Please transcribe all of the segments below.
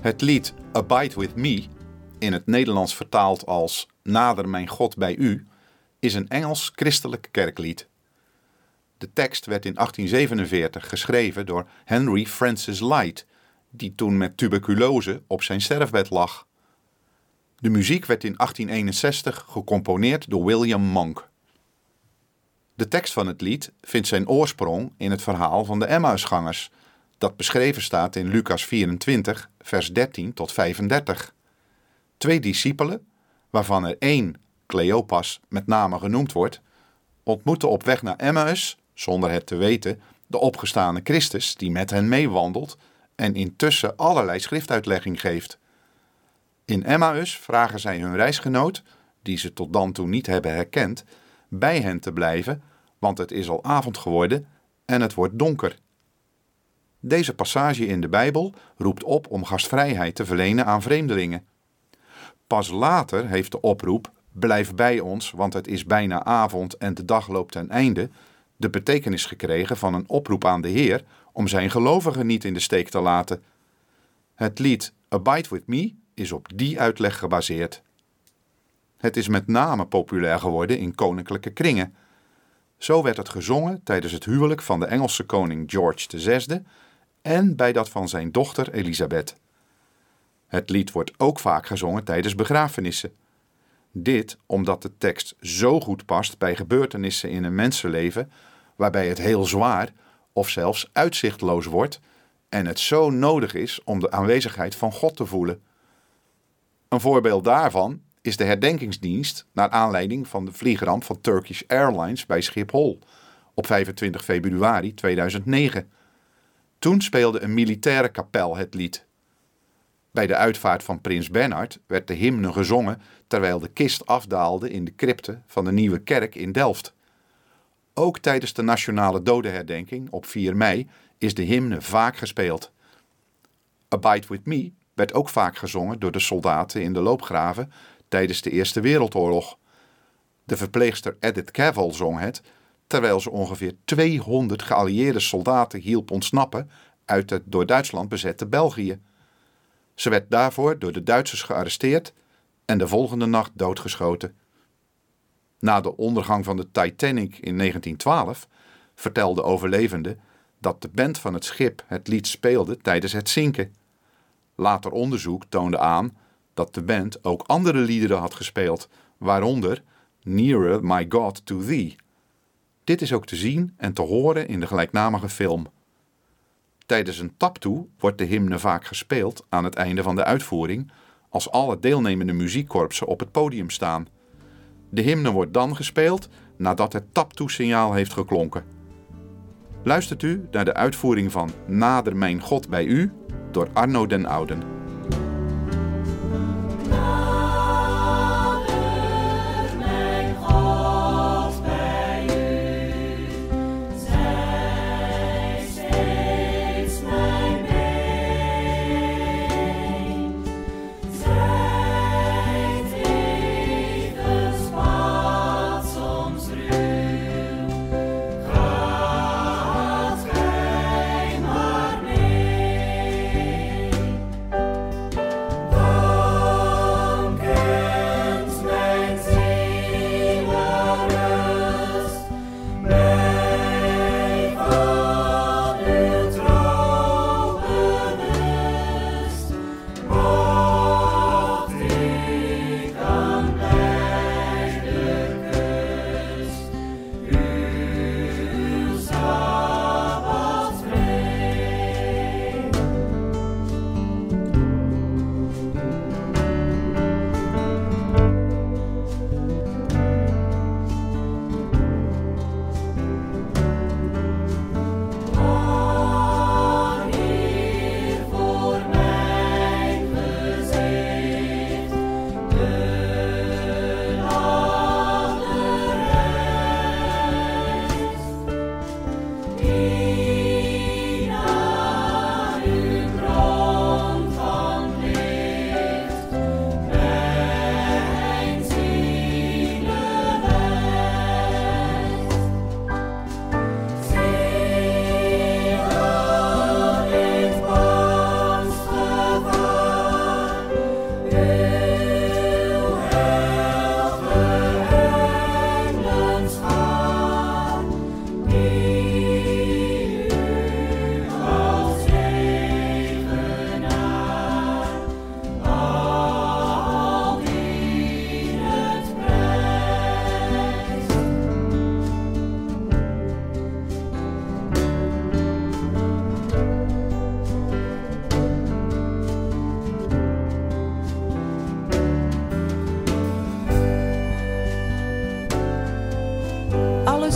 Het lied Abide With Me, in het Nederlands vertaald als Nader mijn God bij u, is een Engels christelijk kerklied. De tekst werd in 1847 geschreven door Henry Francis Light, die toen met tuberculose op zijn sterfbed lag. De muziek werd in 1861 gecomponeerd door William Monk. De tekst van het lied vindt zijn oorsprong in het verhaal van de Emmausgangers, dat beschreven staat in Lucas 24, vers 13 tot 35. Twee discipelen, waarvan er één, Cleopas, met name genoemd wordt, ontmoeten op weg naar Emmaus, zonder het te weten, de opgestane Christus die met hen meewandelt en intussen allerlei schriftuitlegging geeft. In Emmaus vragen zij hun reisgenoot, die ze tot dan toe niet hebben herkend, bij hen te blijven, want het is al avond geworden en het wordt donker. Deze passage in de Bijbel roept op om gastvrijheid te verlenen aan vreemdelingen. Pas later heeft de oproep Blijf bij ons, want het is bijna avond en de dag loopt ten einde, de betekenis gekregen van een oproep aan de Heer om zijn gelovigen niet in de steek te laten. Het lied Abide with Me is op die uitleg gebaseerd. Het is met name populair geworden in koninklijke kringen. Zo werd het gezongen tijdens het huwelijk van de Engelse koning George VI en bij dat van zijn dochter Elisabeth. Het lied wordt ook vaak gezongen tijdens begrafenissen. Dit omdat de tekst zo goed past bij gebeurtenissen in een mensenleven waarbij het heel zwaar of zelfs uitzichtloos wordt en het zo nodig is om de aanwezigheid van God te voelen. Een voorbeeld daarvan is de herdenkingsdienst naar aanleiding van de vliegramp van Turkish Airlines bij Schiphol op 25 februari 2009. Toen speelde een militaire kapel het lied. Bij de uitvaart van prins Bernhard werd de hymne gezongen terwijl de kist afdaalde in de crypte van de nieuwe kerk in Delft. Ook tijdens de nationale dodenherdenking op 4 mei is de hymne vaak gespeeld. Abide With Me werd ook vaak gezongen door de soldaten in de loopgraven tijdens de Eerste Wereldoorlog. De verpleegster Edith Cavell zong het, terwijl ze ongeveer 200 geallieerde soldaten hielp ontsnappen uit het door Duitsland bezette België. Ze werd daarvoor door de Duitsers gearresteerd en de volgende nacht doodgeschoten. Na de ondergang van de Titanic in 1912 vertelde overlevende dat de band van het schip het lied speelde tijdens het zinken. Later onderzoek toonde aan dat de band ook andere liederen had gespeeld, waaronder Nearer My God to Thee. Dit is ook te zien en te horen in de gelijknamige film. Tijdens een taptoe wordt de hymne vaak gespeeld aan het einde van de uitvoering, als alle deelnemende muziekkorpsen op het podium staan. De hymne wordt dan gespeeld nadat het taptoe-signaal heeft geklonken. Luistert u naar de uitvoering van Nader mijn God bij u door Arno den Ouden.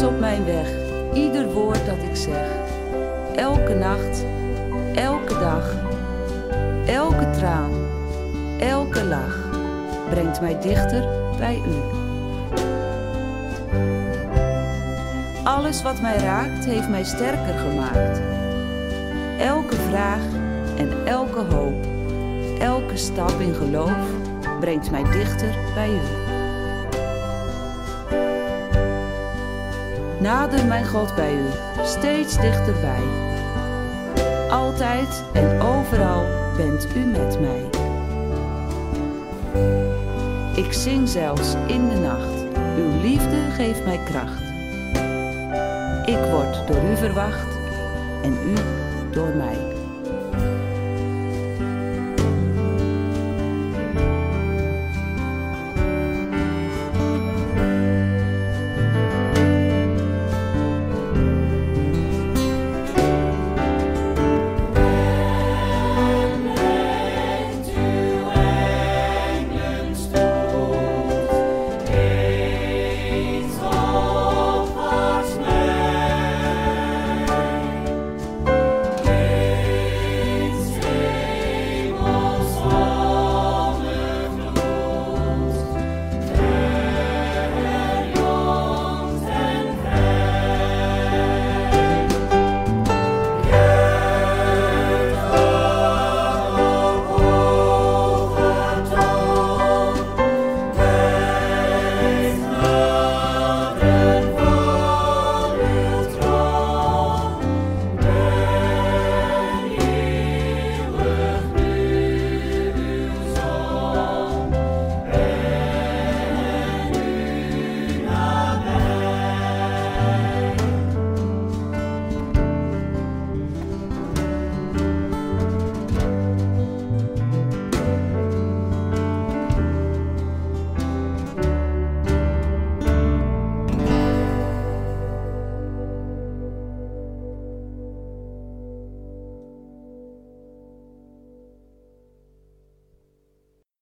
Op mijn weg, ieder woord dat ik zeg. Elke nacht, elke dag, elke traan, elke lach brengt mij dichter bij u. Alles wat mij raakt heeft mij sterker gemaakt. Elke vraag en elke hoop, elke stap in geloof brengt mij dichter bij u. Nader mijn God bij u, steeds dichterbij. Altijd en overal bent u met mij. Ik zing zelfs in de nacht, uw liefde geeft mij kracht. Ik word door u verwacht en u door mij.